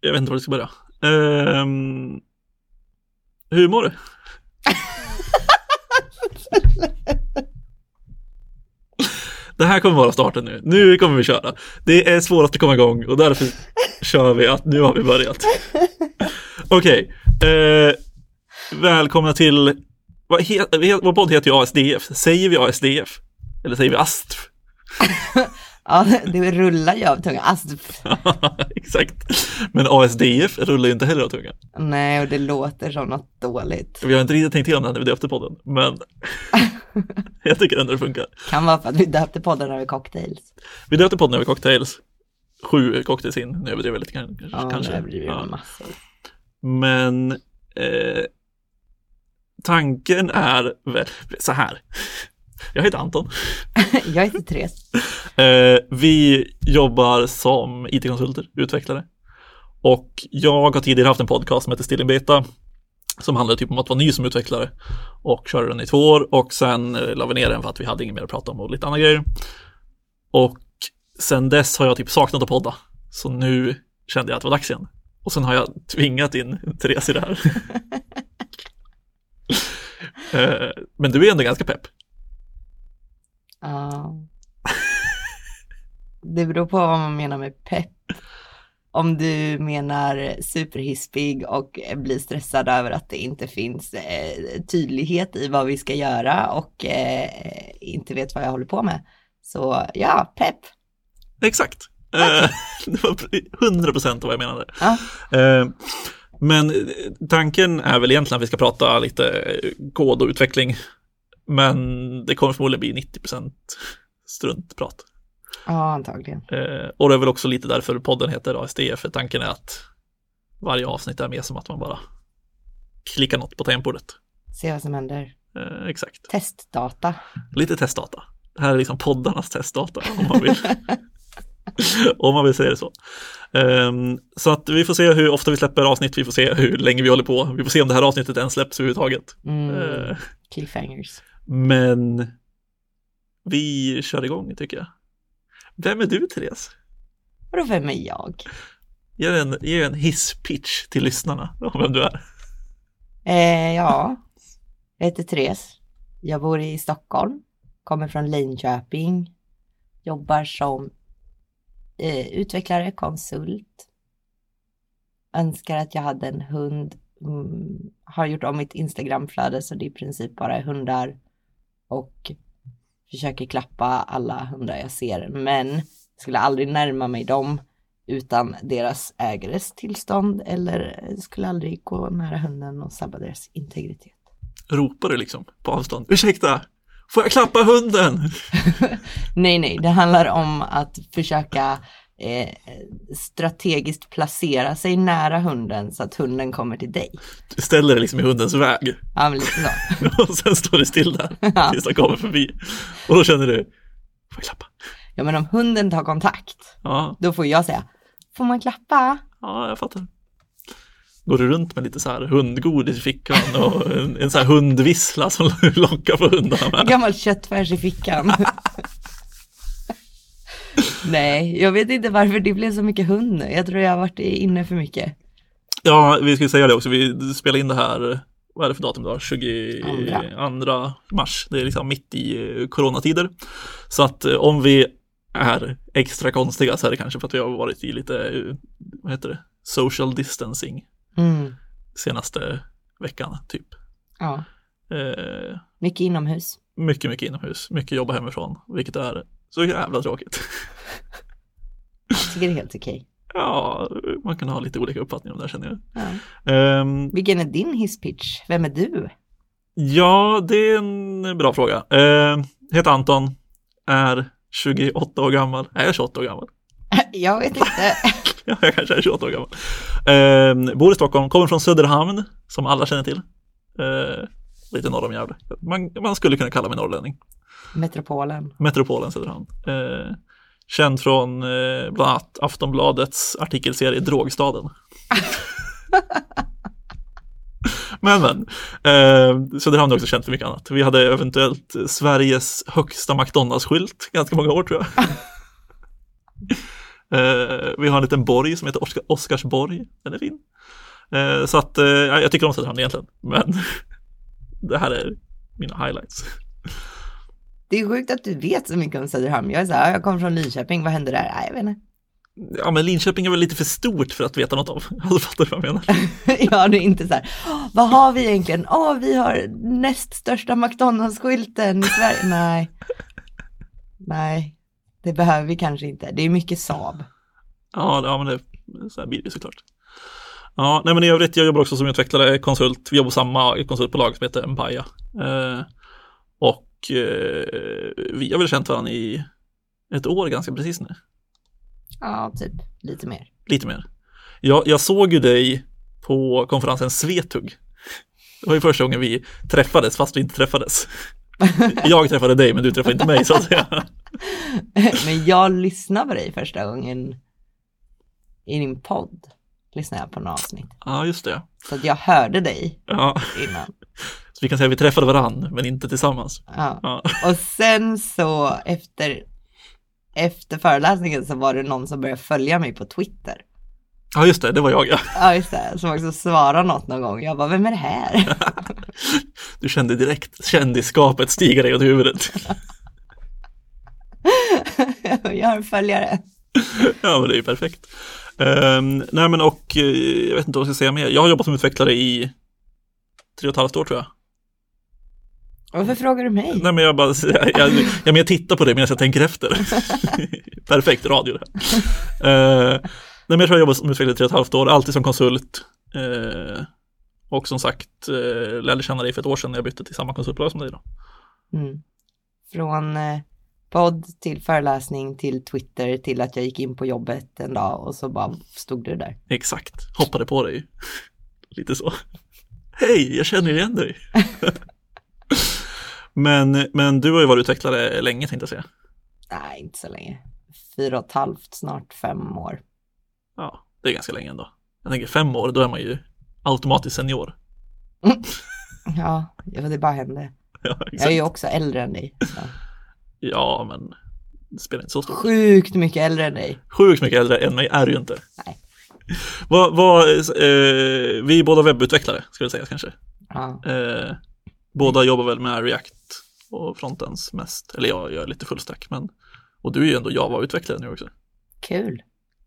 jag vet inte var jag ska börja. Um, hur mår du? Det här kommer vara starten nu. Nu kommer vi köra. Det är svårast att komma igång och därför kör vi att nu har vi börjat. Okej, okay. eh, välkomna till, vad, he, vår podd heter ju ASDF. Säger vi ASDF? Eller säger vi ASTF? Ja, det rullar ju av tungan. Alltså, Exakt. Men ASDF rullar ju inte heller av tungan. Nej, och det låter som något dåligt. Vi har inte riktigt tänkt igenom det här när vi döpte podden, men jag tycker ändå det funkar. Kan vara för att vi döpte podden över cocktails. Vi döpte podden över cocktails. Sju cocktails in, nu överdriver jag lite kanske. Ja, kanske. nu överdriver jag ja. massor. Men eh, tanken är väl så här. Jag heter Anton. jag heter Therese. Eh, vi jobbar som it-konsulter, utvecklare. Och jag har tidigare haft en podcast som heter Still in Beta som handlade typ om att vara ny som utvecklare och körde den i två år och sen eh, la vi ner den för att vi hade inget mer att prata om och lite andra grejer. Och sen dess har jag typ saknat att podda. Så nu kände jag att det var dags igen. Och sen har jag tvingat in Therese i det här. Eh, men du är ändå ganska pepp. Ja. Det beror på vad man menar med pepp. Om du menar superhispig och blir stressad över att det inte finns eh, tydlighet i vad vi ska göra och eh, inte vet vad jag håller på med. Så ja, pepp. Exakt. Eh, det var 100 procent vad jag menade. Ja. Eh, men tanken är väl egentligen att vi ska prata lite kod och utveckling men det kommer förmodligen bli 90 struntprat. Ja, antagligen. Eh, och det är väl också lite därför podden heter ASDF, för tanken är att varje avsnitt är mer som att man bara klickar något på tangentbordet. Se vad som händer. Eh, exakt. Testdata. Lite testdata. Det här är liksom poddarnas testdata om man vill. om man vill säga det så. Um, så att vi får se hur ofta vi släpper avsnitt, vi får se hur länge vi håller på, vi får se om det här avsnittet ens släpps överhuvudtaget. Mm. Uh, Cliffhangers. Men vi kör igång tycker jag. Vem är du Therese? Vadå vem är jag? Ge en, ge en hisspitch till lyssnarna om vem du är. Eh, ja, jag heter Therese. Jag bor i Stockholm, kommer från Linköping, jobbar som eh, utvecklare, konsult. Önskar att jag hade en hund. Mm, har gjort om mitt Instagramflöde så det är i princip bara är hundar och försöker klappa alla hundar jag ser men skulle aldrig närma mig dem utan deras ägares tillstånd eller skulle aldrig gå nära hunden och sabba deras integritet. Ropar du liksom på avstånd? Ursäkta, får jag klappa hunden? nej, nej, det handlar om att försöka eh, strategiskt placera sig nära hunden så att hunden kommer till dig. Du ställer dig liksom i hundens väg. Ja, men lite så. och sen står du still där ja. tills den kommer förbi. Och då känner du, får jag klappa? Ja, men om hunden tar kontakt, ja. då får jag säga, får man klappa? Ja, jag fattar. Går du runt med lite så här hundgodis i fickan och en, en så här hundvissla som lockar på hundarna med? En gammal köttfärs i fickan. Nej, jag vet inte varför det blev så mycket hund nu. Jag tror jag har varit inne för mycket. Ja, vi ska säga det också. Vi spelar in det här, vad är det för datum idag? 22 mars. Det är liksom mitt i eh, coronatider. Så att eh, om vi är extra konstiga så är det kanske för att vi har varit i lite, eh, vad heter det, social distancing mm. senaste veckan typ. Ja. Eh, mycket inomhus. Mycket, mycket inomhus. Mycket jobba hemifrån, vilket är så jävla tråkigt. Jag tycker det är helt okej. Ja, man kan ha lite olika uppfattningar om det här känner jag. Ja. Um, Vilken är din hisspitch? Vem är du? Ja, det är en bra fråga. Uh, heter Anton, är 28 år gammal. Är jag 28 år gammal? Jag vet inte. ja, jag kanske är 28 år gammal. Uh, bor i Stockholm, kommer från Söderhamn, som alla känner till. Uh, lite norr om Gävle. Man, man skulle kunna kalla mig norrlänning. Metropolen. Metropolen Söderhamn. Eh, känd från eh, bland annat Aftonbladets artikelserie Drogstaden. men men, eh, Söderhamn är också känt för mycket annat. Vi hade eventuellt Sveriges högsta McDonalds-skylt ganska många år tror jag. Eh, vi har en liten borg som heter Oskar, Oskarsborg. Den är fin. Eh, så att eh, jag tycker om Söderhamn egentligen. Men det här är mina highlights. Det är sjukt att du vet så mycket om Söderhamn. Jag är så här, jag kommer från Linköping, vad händer där? Nej, jag vet inte. Ja, men Linköping är väl lite för stort för att veta något om. Alltså, fattar du vad jag menar? ja, det är inte så här, "Åh, vad har vi egentligen? Åh, vi har näst största McDonalds-skylten i Sverige. Nej. Nej, det behöver vi kanske inte. Det är mycket Saab. Ja, ja men det, så här blir det såklart. Ja, nej men i övrigt, jag jobbar också som utvecklare, konsult. Vi jobbar på samma konsultbolag som heter Empaya. Eh, eh, vi har väl känt varandra i ett år ganska precis nu. Ja, typ lite mer. Lite mer. Jag, jag såg ju dig på konferensen Svetug. Det var ju första gången vi träffades fast vi inte träffades. Jag träffade dig men du träffade inte mig så att säga. Men jag lyssnade på dig första gången i din podd. Lyssnade jag på några avsnitt. Ja, just det. Så att jag hörde dig Ja, innan. Vi kan säga att vi träffade varann men inte tillsammans. Ja. Ja, Och sen så efter, efter föreläsningen så var det någon som började följa mig på Twitter. ja just det, det var jag ja. Ja, just det. Som också svarade något någon gång. Jag bara, vem är det här? Du kände direkt kändisskapet stiga dig åt huvudet. jag har en följare. Ja, men det är ju perfekt. Ehm, nej, men och eh, jag vet inte vad jag ska säga mer. Jag har jobbat som utvecklare i tre och ett halvt år tror jag. Varför frågar du mig? Nej, men jag bara, jag, jag, jag, jag tittar på det medan jag tänker efter. Perfekt radio det här. Uh, nej, men jag tror jag jobbat som utvecklare i tre och ett halvt år, alltid som konsult. Eh, och som sagt, uh, lärde känna dig för ett år sedan när jag bytte till samma konsultbolag som dig då. Mm. Från eh, podd till föreläsning till Twitter till att jag gick in på jobbet en dag och så bara stod du där. Exakt, hoppade på dig. Lite så. Hej, jag känner igen dig. Men, men du har ju varit utvecklare länge tänkte jag säga. Nej, inte så länge. Fyra och ett halvt, snart fem år. Ja, det är ganska länge ändå. Jag tänker fem år, då är man ju automatiskt senior. Ja, det bara hände. Ja, Jag är ju också äldre än dig. Så. ja men det spelar inte så stor. Sjukt mycket äldre än dig. Sjukt mycket äldre än mig är du ju inte. Nej. Vad, vad, eh, vi är båda webbutvecklare, ska det sägas kanske. Ja. Eh, båda jobbar väl med React och frontends mest. Eller jag gör lite fullstack, men och du är ju ändå Java-utvecklare nu också. Kul.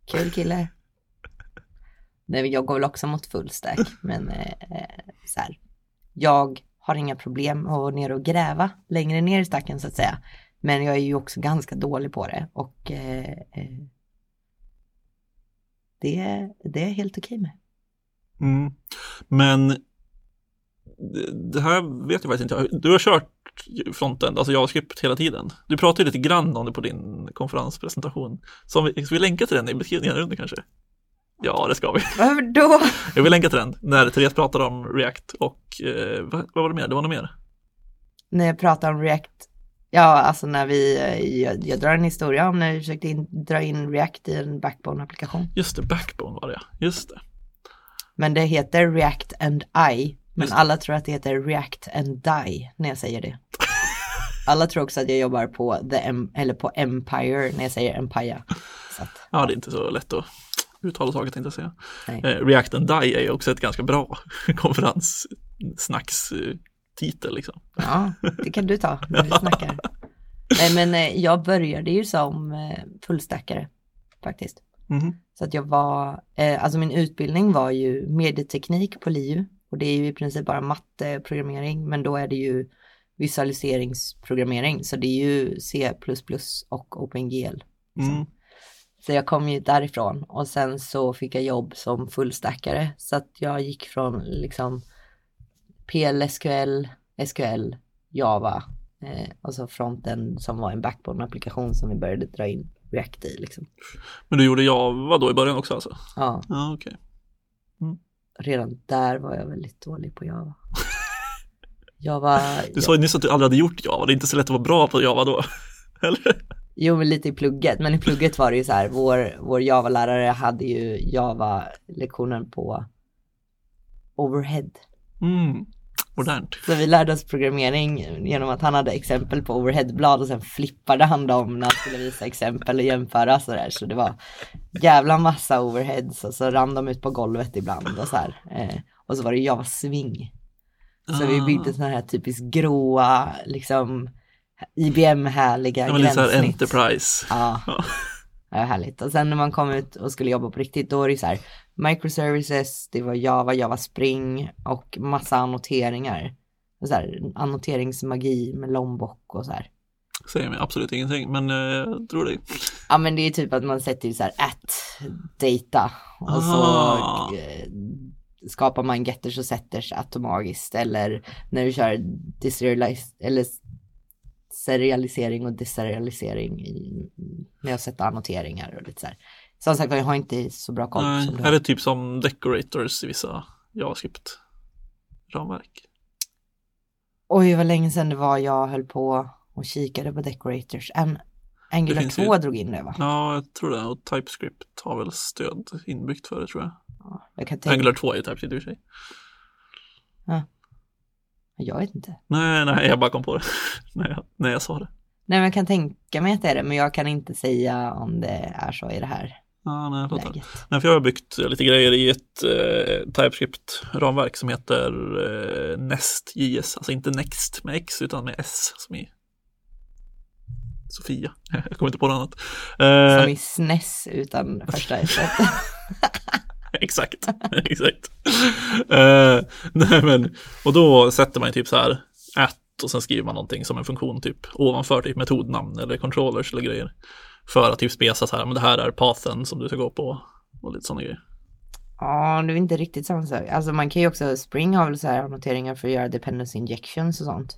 Kul kille. Nej, jag går väl också mot full stack, men eh, så här. Jag har inga problem att gå ner och gräva längre ner i stacken så att säga. Men jag är ju också ganska dålig på det och eh, eh, det, det är helt okej med. Mm. Men det- här vet jag faktiskt inte. Du har kört frontend, alltså JavaScript hela tiden. Du pratade lite grann om det på din konferenspresentation. Så vi, ska vi länka till den i beskrivningen här under kanske? Ja, det ska vi. Varför då? Jag vill länka till den när Therese pratade om React och eh, vad, vad var det mer? Det var något mer. När jag pratar om React, ja alltså när vi, jag, jag drar en historia om när vi försökte in, dra in React i en backbone-applikation. Just det, Backbone var det, just det. Men det heter React and I. Men alla tror att det heter React and Die när jag säger det. Alla tror också att jag jobbar på, the em- eller på Empire när jag säger Empire. Att, Ja, det är inte så lätt att uttala saker tänkte jag säga. Eh, React and Die är ju också ett ganska bra konferenssnackstitel liksom. Ja, det kan du ta när vi snackar. Nej men eh, jag började ju som eh, fullstackare faktiskt. Mhm. Så att jag var, eh, alltså min utbildning var ju medieteknik på LiU och det är ju i princip bara matteprogrammering men då är det ju visualiseringsprogrammering så det är ju C++ och OpenGL. liksom. Mm. Så jag kom ju därifrån och sen så fick jag jobb som fullstackare så att jag gick från liksom PL, SQL, Java eh, och så fronten som var en backbone-applikation som vi började dra in React i liksom. Men du gjorde Java då i början också alltså? Ja, Ja, okej. Redan där var jag väldigt dålig på Java. Java, Du sa ju nyss att du aldrig hade gjort Java, det är inte så lätt att vara bra på Java då. Eller? jo men lite i plugget, men i plugget var det ju så här, vår, vår Java-lärare hade ju Java-lektionen på overhead. Mm. Modernt. Så vi lärde oss programmering genom att han hade exempel på overheadblad och sen flippade han dem när han skulle visa exempel och jämföra sådär. Så det var jävla massa overheads och så rann de ut på golvet ibland och så här. Eh, och så var det Java Swing. Så vi Ah. byggde sådana här typiskt gråa, liksom IBM-härliga Ja, men lite gränssnitt. Enterprise. Ja. Ja. härligt. Och sen när man kom ut och skulle jobba på riktigt, då är det så här microservices, det var Java, Java Spring och massa annoteringar. Så här, annoteringsmagi med Lombok och så här. Säger mig absolut ingenting, men eh, jag tror det. Ja men det är typ att man sätter ju så här at data och så Ah. eh, skapar man getters och setters automatiskt eller när du kör deserialis- eller serialisering och deserialisering i, med att sätta annoteringar och lite så här. Som sagt jag har inte så bra koll Nej, som är det typ som decorators i vissa JavaScript-ramverk? Oj vad länge sedan det var jag höll på och kikade på decorators. En Angular finns 2 ju- drog in det va? Ja, jag tror det. Och TypeScript har väl stöd inbyggt för det tror jag. Jag kan tänka, Angular 2 är ju TypeScript i och för sig. Jag vet inte. Nej, nej, jag bara kom på det när, jag, när jag sa det. Nej men jag kan tänka mig att det är det men jag kan inte säga om det är så i det här Ja, nej, läget. Nej, för jag har byggt lite grejer i ett eh, TypeScript-ramverk som heter eh, Nest.js. Alltså inte Next med X utan med S som i Sofia. Jag kommer inte på något annat. Eh, Som i SNES utan första s Exakt, exakt. Eh, nej men, och då sätter man ju typ så här at och sen skriver man någonting som en funktion typ ovanför typ metodnamn eller controllers eller grejer. För att typ spesa så här, men det här är pathen som du ska gå på och lite sådana grejer. Ja, det är inte riktigt samma sak. Alltså man kan ju också, Spring har väl så här annoteringar för att göra dependency injections och sånt.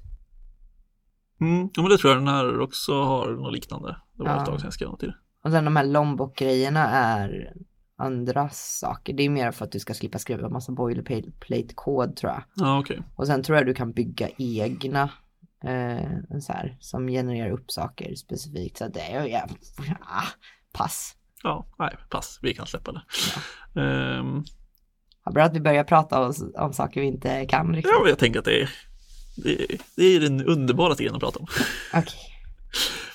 Mm, ja men det tror jag den här också har något liknande. Det var Ja. ett tag sedan jag skrev något det. Och sen de här Lombok-grejerna är andra saker. Det är mer för att du ska slippa skriva massa boilerplate-kod tror jag. Ja okej. Och sen tror jag du kan bygga egna eh, så här, som genererar upp saker specifikt. Så det är ja, ah, pass. Ja, nej, pass. Vi kan släppa det. Ehm, Vad bra att vi börjar prata om, om saker vi inte kan riktigt. ja, men jag tänker att det är, det är, det är den underbara tiden att prata om. Okej.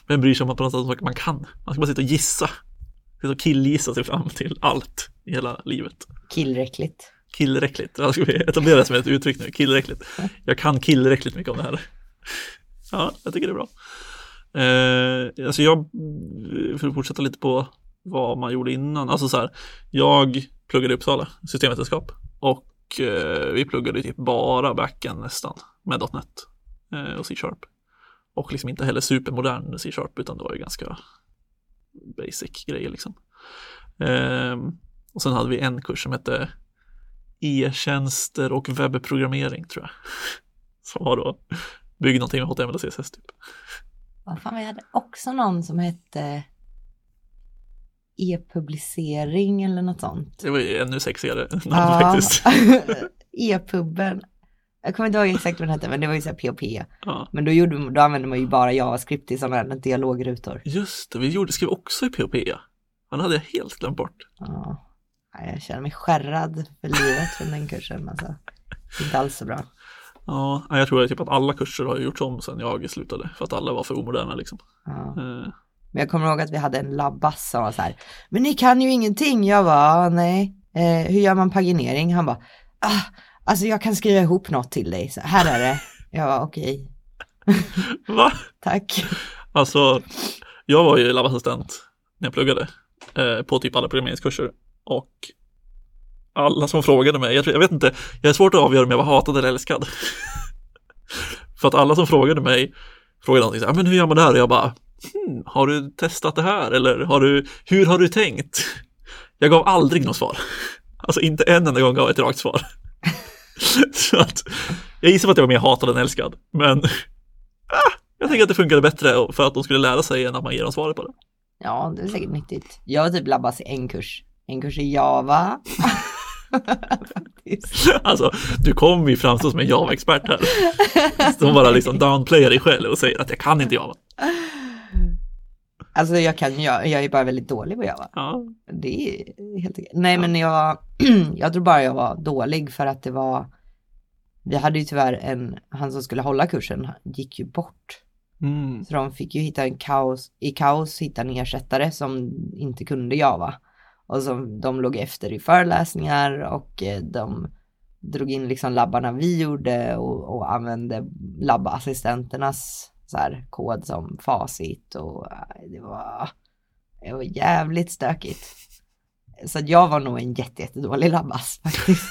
Vem bryr sig om att prata om saker man kan? Man ska bara sitta och gissa. Sitta och killgissa sig fram till allt i hela livet. Killräckligt. Killräckligt. Jag ska vi etablera det som ett uttryck nu. Killräckligt. Jag kan killräckligt mycket om det här. Ja, jag tycker det är bra. Eh, alltså jag, för att fortsätta lite på vad man gjorde innan. Alltså så här, jag pluggade i Uppsala, systemvetenskap. Och eh, vi pluggade typ bara backend nästan med .NET eh, och C-sharp. Och liksom inte heller supermodern C-sharp utan det var ju ganska basic grejer liksom. Ehm, och sen hade vi en kurs som hette e-tjänster och webbprogrammering tror jag. Som var då bygg någonting med HTML och CSS typ. Vad fan, vi hade också någon som hette e-publicering eller något sånt. Det var ju ännu sexigare namn Ja, faktiskt. e-puben. Jag kommer inte ihåg exakt vad den hette, men det var ju så här POP. Ja. Men då, gjorde, då använde man ju bara JavaScript i sådana här dialogrutor. Just det, vi gjorde, skrev också i POP. Den hade jag helt glömt bort. Ja. Jag känner mig skärrad för livet från den kursen. Alltså. Inte alls så bra. Ja, jag tror typ att alla kurser har gjorts om sedan jag slutade. För att alla var för omoderna liksom. Ja. Eh, Men jag kommer ihåg att vi hade en labbas som var så här. Men ni kan ju ingenting. Jag "Ah, nej. Eh, hur gör man paginering? Han bara, ah, alltså jag kan skriva ihop något till dig. Så här är det. Jag var okej, Va? tack. Alltså, jag var ju labbassistent när jag pluggade eh, på typ alla programmeringskurser och alla som frågade mig, jag, tror, jag vet inte, jag är svårt att avgöra om jag var hatad eller älskad. För att alla som frågade mig frågade någonting så här, men hur gör man det här? Och jag bara, hmm, har du testat det här? Eller har du, hur har du tänkt? Jag gav aldrig något svar. Alltså inte en enda gång gav jag ett rakt svar. Så att, jag gissar på att jag var mer hatad än älskad, men ah, jag tänker att det funkade bättre för att de skulle lära sig än att man ger dem svaret på det. Ja, det är säkert nyttigt. Jag har typ labbas i en kurs. En kurs i Java. Alltså, du kommer ju framstå som en Java-expert här. Som bara liksom downplayar dig själv och säger att jag kan inte Java. Alltså jag kan, jag, jag är bara väldigt dålig på Java. Ja, Det är helt okej. Nej men jag, jag tror bara jag var dålig för att det var vi hade ju tyvärr en, han som skulle hålla kursen gick ju bort. Mm. Så de fick ju hitta en kaos, i kaos hitta en ersättare som inte kunde Java. Och som de låg efter i föreläsningar och eh, de drog in liksom labbarna vi gjorde och, och använde labbassistenternas så här, kod som facit och eh, det var, det var jävligt stökigt. Så att jag var nog en jätte, jättedålig labbass faktiskt.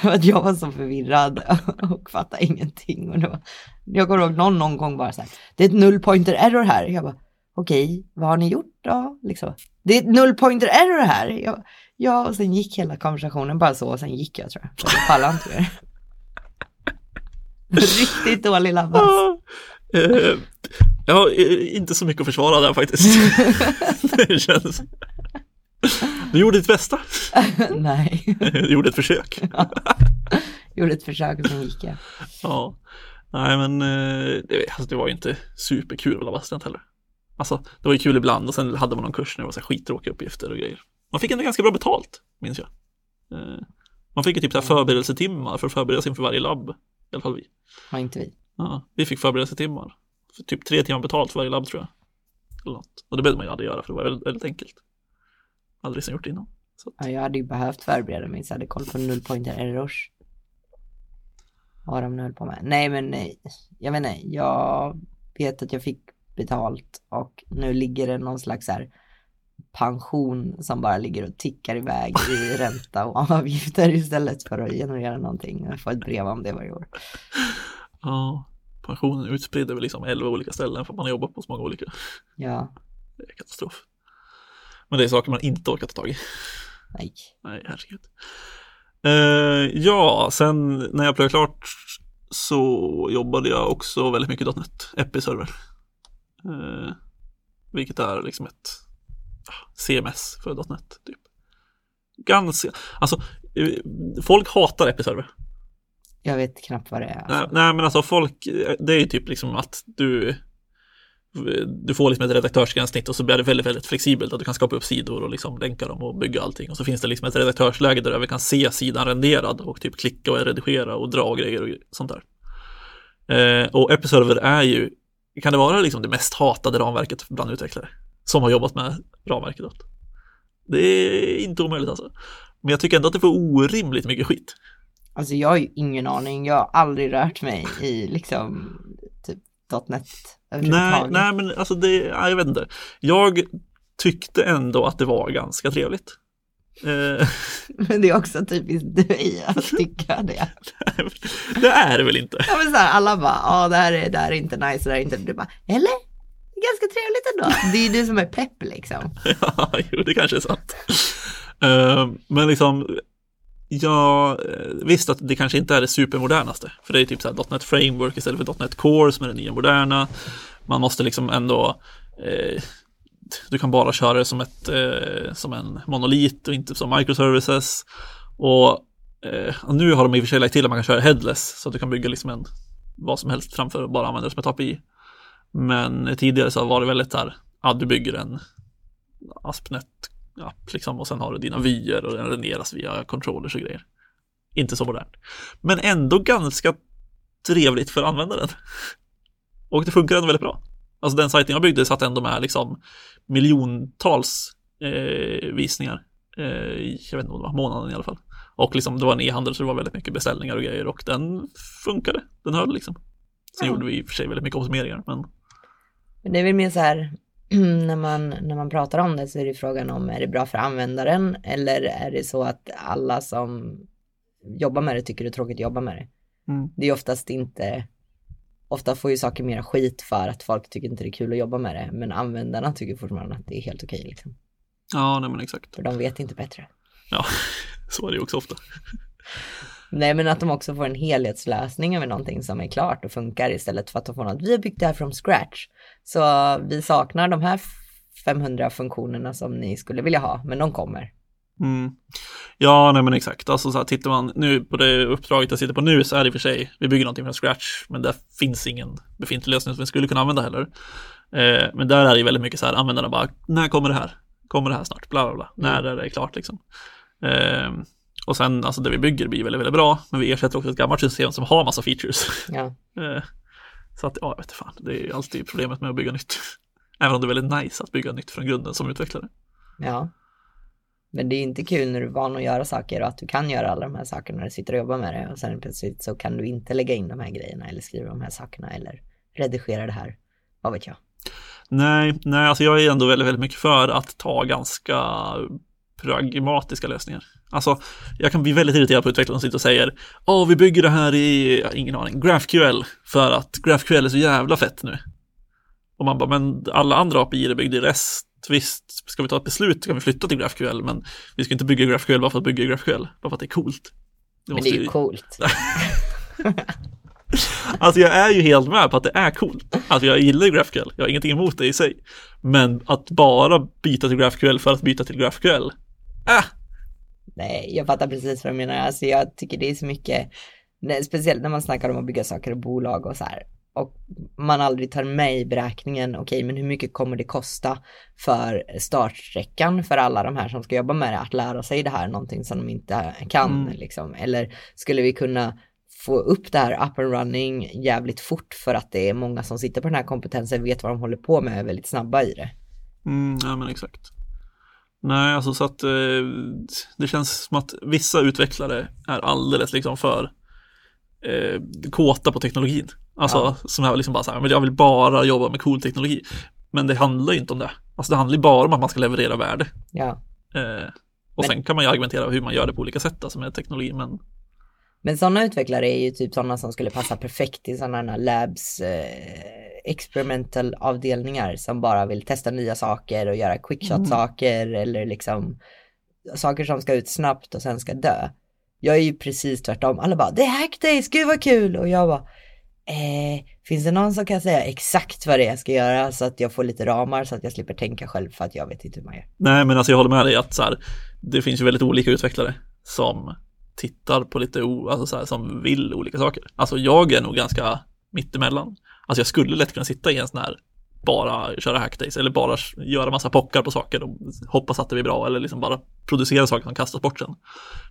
För att jag var så förvirrad och fattade ingenting. Och då, jag kommer ihåg någon, någon gång bara så här, det är ett null pointer error här. Jag bara, okej, vad har ni gjort då? Liksom. Det är ett null pointer error här. Jag, ja, och sen gick hela konversationen bara så och sen gick jag tror jag. Jag pallade inte mer. Riktigt dålig labbass. Ah. Eh, jag har eh, inte så mycket att försvara där faktiskt. det känns. Du gjorde ditt bästa. Nej, Du gjorde ett försök. gjorde ett försök och sen gick jag. Ja. Nej men eh, det, alltså, det var ju inte superkul vara assistent heller. Alltså det var ju kul ibland och sen hade man någon kurs när det var så här skittråkiga uppgifter och grejer. Man fick ändå ganska bra betalt, minns jag. Man fick ju typ så här förberedelsetimmar för att förbereda sig inför varje labb. I alla fall vi. Har inte vi. Ja, vi fick förberedelsetimmar. För typ tre timmar betalt för varje labb tror jag. Eller något. Och det behövde man ju aldrig göra för det var väldigt, väldigt enkelt. Aldrig sen gjort det innan. Att, Ja, jag hade ju behövt förbereda mig så jag hade koll på null pointer errors. Vad de nu höll på med. Nej men nej, jag vet inte, jag vet att jag fick betalt och nu ligger det någon slags här pension som bara ligger och tickar iväg i ränta och avgifter istället för att generera någonting. Jag får ett brev om det varje år. Ja, pensionen utspridd över liksom 11 olika ställen för man har jobbat på så många olika. Ja, Det är katastrof. Men det är saker man inte orkar ta tag i. nej. Nej, herregud. Eh, ja, sen när jag pluggade klart så jobbade jag också väldigt mycket .NET, Episerver. Eh, vilket är liksom ett CMS för .NET typ. Ganska, alltså eh, folk hatar Episerver. Jag vet knappt vad det är. Alltså. nej men alltså folk, det är ju typ liksom att du du får liksom ett redaktörsgränssnitt och så blir det väldigt, väldigt flexibelt att du kan skapa upp sidor och liksom länka dem och bygga allting och så finns det liksom ett redaktörsläge där vi kan se sidan renderad och typ klicka och redigera och dra och grejer och sånt där. Eh, och Episerver är ju, kan det vara liksom det mest hatade ramverket bland utvecklare som har jobbat med ramverket. Då. Det är inte omöjligt alltså. Men jag tycker ändå att det får orimligt mycket skit. Alltså jag har ju ingen aning, jag har aldrig rört mig i liksom typ .NET Nej, nej, men alltså det, nej, jag vet inte. Jag tyckte ändå att det var ganska trevligt. Eh, Men det är också typiskt dig att tycka det. det är det väl inte? Ja men så här, alla bara, ja det här är, det här är inte nice, det här är inte, du bara, eller? Ganska trevligt ändå. Det är ju du som är pepp liksom. Ja, jo, det kanske är sant. Eh, men liksom, jag eh, visste att det kanske inte är det supermodernaste. För det är typ så här .NET Framework istället för .NET Core som är det nya moderna. Man måste liksom ändå eh, du kan bara köra det som, ett, eh, som en monolit och inte som microservices. Och, eh, och nu har de i och för sig lagt till att man kan köra headless så att du kan bygga liksom en, vad som helst framför att bara använda det som ett API. Men tidigare så var det väldigt här, ja du bygger en Aspnet AspNet-app liksom och sen har du dina vyer och den renderas via controllers och grejer. Inte så modernt. Men ändå ganska trevligt för användaren. Och det funkar ändå väldigt bra. Alltså den sajten jag byggde satt ändå med liksom miljontals eh, visningar. Eh, jag vet inte vad det var, månaden i alla fall. Och liksom det var en e-handel så det var väldigt mycket beställningar och grejer och den funkade. Den höll liksom. Sen Ja. gjorde vi i och för sig väldigt mycket optimeringar men Men det är väl mer så här, när man, när man pratar om det så är det frågan om, är det bra för användaren? Eller är det så att alla som jobbar med det tycker det är tråkigt att jobba med det? mm. Det är oftast inte, ofta får ju saker mer skit för att folk tycker inte det är kul att jobba med det. Men användarna tycker fortfarande att det är helt okej liksom. ja, nej men exakt. För de vet inte bättre. Ja, så är det ju också ofta. Nej men att de också får en helhetslösning över någonting som är klart och funkar istället för att de får något, vi har byggt det här från scratch. Så vi saknar de här 500 funktionerna som ni skulle vilja ha, men de kommer. Mm. Ja, nej men exakt. Alltså så här, tittar man nu på det uppdraget jag sitter på nu så är det i och för sig, vi bygger någonting från scratch, men det finns ingen befintlig lösning som vi skulle kunna använda heller. Eh, men där är det väldigt mycket så här, användarna bara, när kommer det här? Kommer det här snart? Bla bla bla. När är det klart liksom? Eh, Och sen alltså det vi bygger blir väldigt, väldigt bra, men vi ersätter också ett gammalt system som har massa features. Ja. Eh, så att, ja, jag vet fan, det är alltid problemet med att bygga nytt. Även om det är väldigt nice att bygga nytt från grunden som utvecklare. Ja. Men det är inte kul när du är van att göra saker och att du kan göra alla de här sakerna när du sitter och jobbar med det och sen plötsligt så kan du inte lägga in de här grejerna eller skriva de här sakerna eller redigera det här. Vad vet jag. Nej, nej, alltså jag är ändå väldigt, väldigt mycket för att ta ganska pragmatiska lösningar. Alltså, jag kan bli väldigt irriterad på utvecklare som sitter och säger Åh, vi bygger det här i, ja, ingen aning, GraphQL för att GraphQL är så jävla fett nu. Och man bara, men alla andra API är byggda i REST. Visst, ska vi ta ett beslut kan vi flytta till GraphQL, men vi ska inte bygga GraphQL bara för att bygga GraphQL, bara för att det är coolt. Det men det är ju coolt. Alltså jag är ju helt med på att det är coolt. Alltså jag gillar GraphQL, jag har ingenting emot det i sig. Men att bara byta till GraphQL för att byta till GraphQL, äh. Nej, jag fattar precis vad du menar. Alltså jag tycker det är så mycket, speciellt när man snackar om att bygga saker och bolag och så här. Och man aldrig tar med i beräkningen, okej, okay, men hur mycket kommer det kosta för startsträckan för alla de här som ska jobba med det, att lära sig det här, någonting som de inte kan, mm. liksom. Eller skulle vi kunna få upp det här up and running jävligt fort för att det är många som sitter på den här kompetensen, vet vad de håller på med, är väldigt snabba i det. Mm, ja men exakt. Nej, alltså så att eh, det känns som att vissa utvecklare är alldeles liksom för eh, kåta på teknologin. Alltså ja. som är liksom bara så här, men jag vill bara jobba med cool teknologi. Men det handlar ju inte om det. Alltså det handlar ju bara om att man ska leverera värde. Ja. Eh, och men... sen kan man ju argumentera hur man gör det på olika sätt, alltså med teknologi, men men sådana utvecklare är ju typ sådana som skulle passa perfekt i sådana här labs eh, experimental avdelningar som bara vill testa nya saker och göra quickshot mm. saker eller liksom saker som ska ut snabbt och sen ska dö. Jag är ju precis tvärtom. Alla bara, det är hackdays, gud vad kul! Och jag bara, eh, finns det någon som kan säga exakt vad det är jag ska göra så att jag får lite ramar så att jag slipper tänka själv för att jag vet inte hur man gör. Nej, men alltså jag håller med dig att så här, det finns ju väldigt olika utvecklare som tittar på lite, o, alltså så här, som vill olika saker. Alltså jag är nog ganska mittemellan. Alltså jag skulle lätt kunna sitta i en sån här bara köra hackdays eller bara göra massa pockar på saker och hoppas att det blir bra eller liksom bara producera saker som kastas bort sen.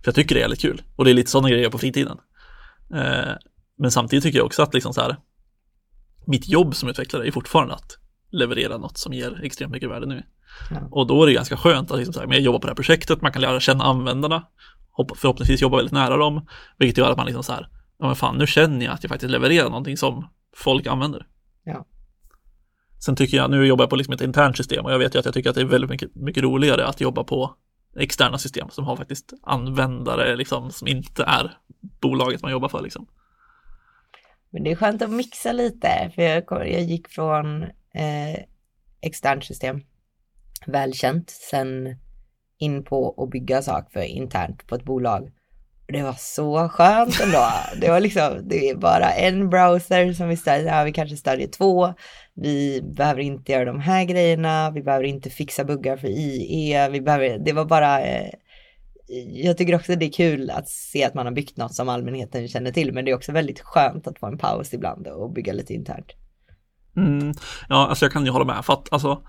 För jag tycker det är jävligt kul och det är lite sådana grejer på fritiden. Eh, men samtidigt tycker jag också att liksom så här, mitt jobb som utvecklare är fortfarande att leverera något som ger extremt mycket värde nu. Ja. Och då är det ganska skönt att liksom så här, jag jobbar på det här projektet, man kan lära känna användarna förhoppningsvis jobba väldigt nära dem, vilket gör att man liksom så här, ja men fan nu känner jag att jag faktiskt levererar någonting som folk använder. Ja. Sen tycker jag, nu jobbar jag på liksom ett internt system och jag vet ju att jag tycker att det är väldigt mycket, mycket roligare att jobba på externa system som har faktiskt användare liksom som inte är bolaget man jobbar för liksom. Men det är skönt att mixa lite, för jag, jag gick från eh, externt system, välkänt, sen in på att bygga saker internt på ett bolag. Det var så skönt ändå. Det var liksom, det är bara en browser som vi stödjer, ja, vi kanske stödjer två. Vi behöver inte göra de här grejerna, vi behöver inte fixa buggar för IE, vi behöver, det var bara eh, jag tycker också det är kul att se att man har byggt något som allmänheten känner till, men det är också väldigt skönt att få en paus ibland och bygga lite internt. Mm. Ja, alltså jag kan ju hålla med, för att alltså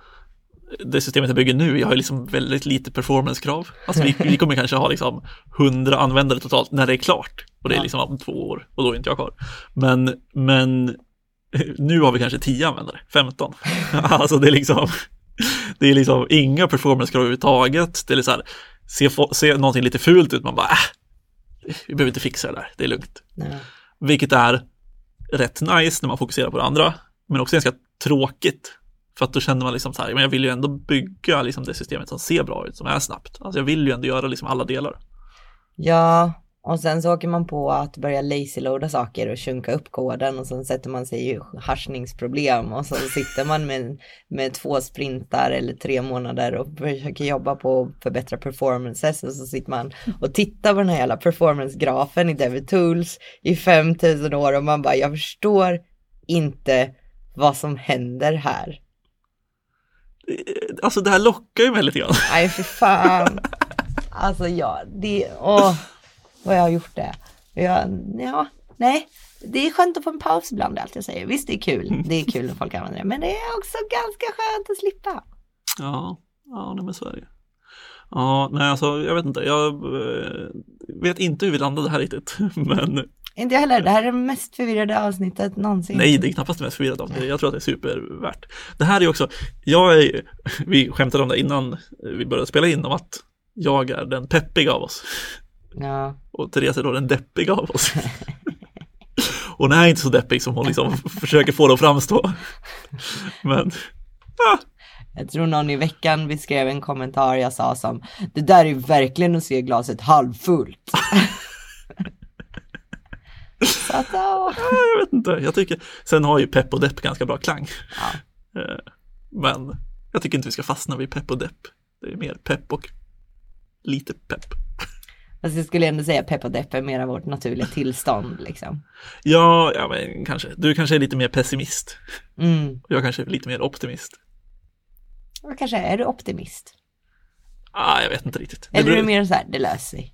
det systemet jag bygger nu, jag har liksom väldigt lite performance-krav. Alltså vi, vi kommer kanske ha liksom 100 användare totalt när det är klart. Och det är liksom om två år och då är inte jag kvar. Men, men nu har vi kanske 10 användare, 15. alltså det är liksom, det är liksom inga performance-krav överhuvudtaget. Det är så här, se, se någonting lite fult ut, man bara, äh, vi behöver inte fixa det där, det är lugnt. Nej. Vilket är rätt nice när man fokuserar på det andra, men också ganska tråkigt för att då känner man liksom så här, men jag vill ju ändå bygga liksom det systemet som ser bra ut, som är snabbt. Alltså jag vill ju ändå göra liksom alla delar. Ja, och sen så åker man på att börja lazy-loada saker och sjunka upp koden och sen sätter man sig i haschningsproblem och så sitter man med, med två sprintar eller tre månader och försöker jobba på att förbättra performances och så sitter man och tittar på den här jävla performance-grafen i DevTools i 5000 år och man bara, jag förstår inte vad som händer här. Alltså det här lockar ju mig lite grann. Nej för fan. Alltså ja, det, åh, vad jag har gjort det. Jag, ja, nej, det är skönt att få en paus ibland, allt jag säger. Visst, det är kul. Det är kul när folk använder det, men det är också ganska skönt att slippa. Ja, ja, nej, men så är det Ja, nej alltså jag vet inte. Jag eh, vet inte hur vi landade här riktigt. Men Inte jag heller, det här är det mest förvirrade avsnittet någonsin. nej, det är knappast det mest förvirrade av det. Jag tror att det är supervärt. Det här är också, jag är, vi skämtade om det innan vi började spela in om att jag är den peppiga av oss. Ja, Och Therese är då den deppiga av oss. Hon är inte så deppig som hon liksom försöker få det att framstå. Men jag tror någon i veckan beskrev en kommentar jag sa som Det där är verkligen att se glaset halvfullt. Så att, ja. jag vet inte, jag tycker, sen har ju pepp och depp ganska bra klang. Ja. Eh, Men jag tycker inte vi ska fastna vid pepp och depp. Det är mer pepp och lite pepp. Fast jag skulle ändå säga pepp och depp är mera vårt naturliga tillstånd liksom. Ja, ja men kanske. Du kanske är lite mer pessimist. Mm. Jag kanske är lite mer optimist. Och kanske är du optimist? Ah, jag vet inte riktigt. Eller är du mer så här, det löser sig?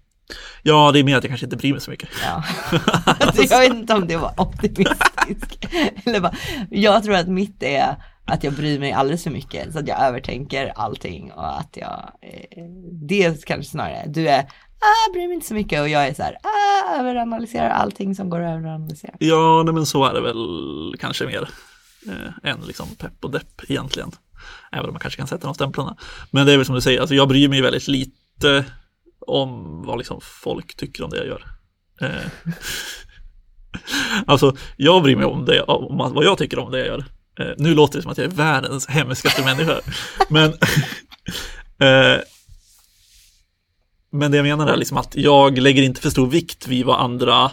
Ja, det är mer att jag kanske inte bryr mig så mycket. Ja. Alltså, jag vet inte om det var optimistiskt. Eller bara, jag tror att mitt är att jag bryr mig alldeles för mycket så att jag övertänker allting och att jag, eh, det kanske snarare, du är, ah, bryr mig inte så mycket och jag är så här, ah, överanalyserar allting som går att överanalysera. Ja, nej, men så är det väl kanske mer eh, än liksom pepp och depp egentligen. Även om man kanske kan sätta de stämplarna. Men det är väl som du säger, alltså jag bryr mig väldigt lite om vad liksom folk tycker om det jag gör. Eh, alltså, jag bryr mig om, det, om vad jag tycker om det jag gör. Eh, nu låter det som att jag är världens hemskaste människa. Men, eh, men det jag menar är liksom att jag lägger inte för stor vikt vid vad andra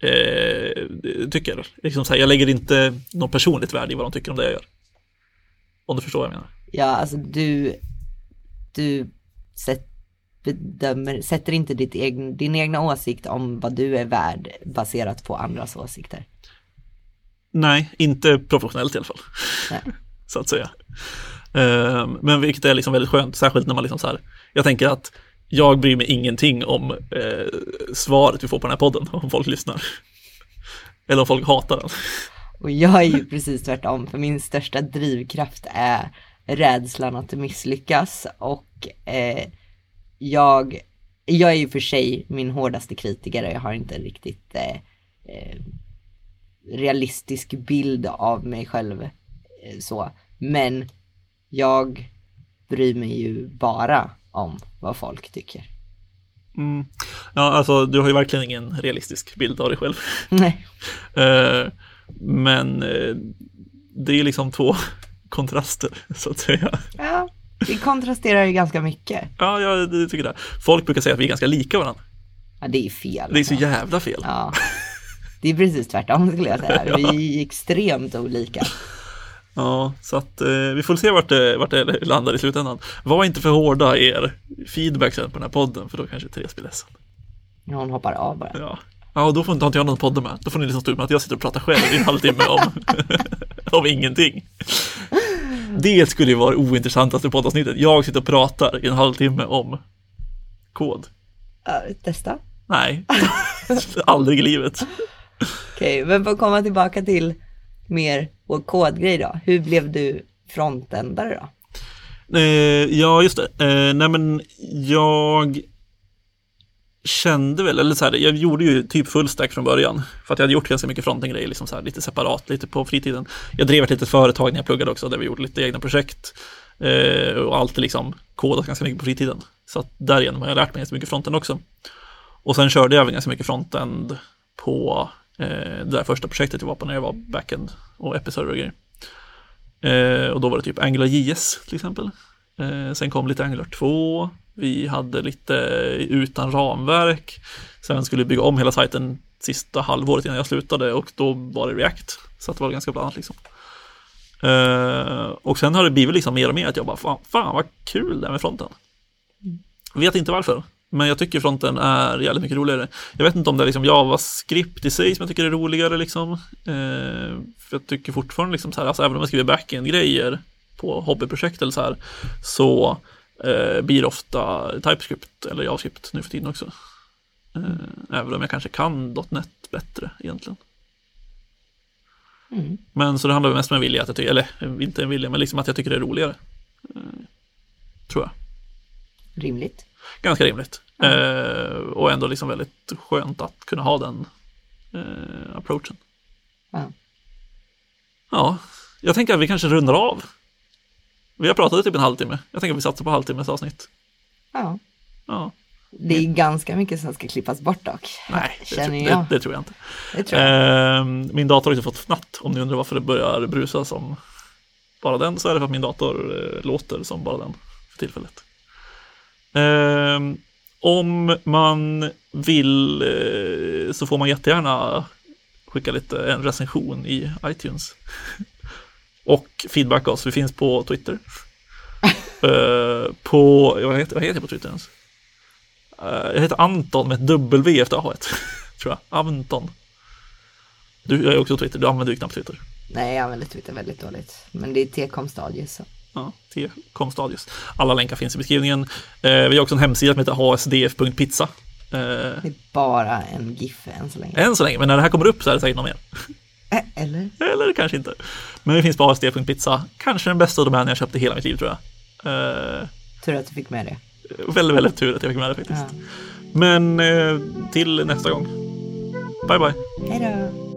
eh, tycker. Liksom så här, jag lägger inte något personligt värde i vad de tycker om det jag gör. Om du förstår vad jag menar. Ja, alltså du, du sätt, bedömer, sätter inte ditt egen, din egna åsikt om vad du är värd baserat på andras åsikter. Nej, inte professionellt i alla fall. Nej. så att säga. Eh, men vilket är liksom väldigt skönt, särskilt när man liksom så här, jag tänker att jag bryr mig ingenting om eh, svaret vi får på den här podden, om folk lyssnar. Eller om folk hatar den. Och jag är ju precis tvärtom, för min största drivkraft är rädslan att misslyckas och eh, jag, jag är ju för sig min hårdaste kritiker och jag har inte riktigt eh, eh, realistisk bild av mig själv eh, så. Men jag bryr mig ju bara om vad folk tycker. Mm. Ja, alltså du har ju verkligen ingen realistisk bild av dig själv. Nej. Eh, men eh, det är liksom två kontraster så att säga. Ja, det kontrasterar ju ganska mycket. Ja, jag tycker det. Folk brukar säga att vi är ganska lika varandra. Ja, det är fel. Det är så alltså. jävla fel. Ja. Det är precis tvärtom skulle jag säga. Vi är extremt olika. Ja, så att eh, vi får se vart det, vart det landar i slutändan. Var inte för hårda i er feedback sen på den här podden, för då kanske Therese blir ledsen. Ja, Hon hoppar av bara. Ja, ja då får inte, inte jag någon podd med. Då får ni liksom stå ut med att jag sitter och pratar själv i en halvtimme om, om ingenting. Det skulle ju vara det ointressantaste poddavsnittet. Jag sitter och pratar i en halvtimme om kod. Ja, testa. Nej, aldrig i livet. Okej, men för att komma tillbaka till mer vår kodgrej då. Hur blev du frontändare då? Eh, ja, just det. Eh, nej, men jag kände väl, eller så här, jag gjorde ju typ fullstack från början. För att jag hade gjort ganska mycket frontend-grejer, liksom så här, lite separat, lite på fritiden. Jag drev ett litet företag när jag pluggade också, där vi gjorde lite egna projekt. Eh, och alltid liksom kodat ganska mycket på fritiden. Så att därigenom har jag lärt mig ganska mycket frontend också. Och sen körde jag även ganska mycket frontend på eh, det där första projektet jag var på när jag var backend och episerver och grejer. Eh, och då var det typ Angular JS till exempel. Eh, sen kom lite Angular 2. Vi hade lite utan ramverk. Sen skulle vi bygga om hela sajten sista halvåret innan jag slutade och då var det React. Så att det var ganska blandat liksom. Eh, och sen har det blivit liksom mer och mer att jag bara, fan, fan vad kul det är med fronten. Vet inte varför, men jag tycker fronten är jävligt mycket roligare. Jag vet inte om det är liksom JavaScript i sig som jag tycker är roligare liksom. Eh, för jag tycker fortfarande liksom så här, alltså även om jag skriver backend-grejer på hobbyprojekt eller så här, så eh, blir ofta TypeScript eller JavaScript nu för tiden också. Eh, även om jag kanske kan .NET bättre egentligen. Mm. Men så det handlar mest om en vilja, att jag tycker, eller inte en vilja, men liksom att jag tycker det är roligare. Eh, tror jag. Rimligt. Ganska rimligt. Ja. Eh, och ändå liksom väldigt skönt att kunna ha den eh, approachen. Ja. Ja, jag tänker att vi kanske rundar av. Vi har pratat i typ en halvtimme. Jag tänker att vi satsar på halvtimmes avsnitt. Ja. Ja, Det är ganska mycket som ska klippas bort dock. nej, det, Känner jag. det, det tror jag inte. Tror jag. Eh, min dator har inte fått fnatt. Om ni undrar varför det börjar brusa som bara den så är det för att min dator eh, låter som bara den för tillfället. Eh, om man vill eh, så får man jättegärna skicka lite en recension i iTunes. Och feedback oss, vi finns på Twitter. Eh, på, vad heter, vad heter jag på Twitter ens? Eh, jag heter Anton med ett W efter A tror jag. Anton. Du är också Twitter, du använder ju knappt Twitter. Nej, jag använder Twitter väldigt dåligt. Men det är T-com stadius. Så. Ja, T-com Stadius. Alla länkar finns i beskrivningen. Eh, vi har också en hemsida som heter hsdf.pizza. Det är bara en GIF än så länge. än så länge, men när det här kommer upp så är det säkert något mer. Eller? Eller kanske inte. Men vi finns på hsdf.pizza. Kanske den bästa domänen jag köpt i hela mitt liv tror jag. Eh, Tur att du fick med det. väldigt, väldigt tur att jag fick med det faktiskt. Ja. Men eh, till nästa gång. Bye bye. Hej då!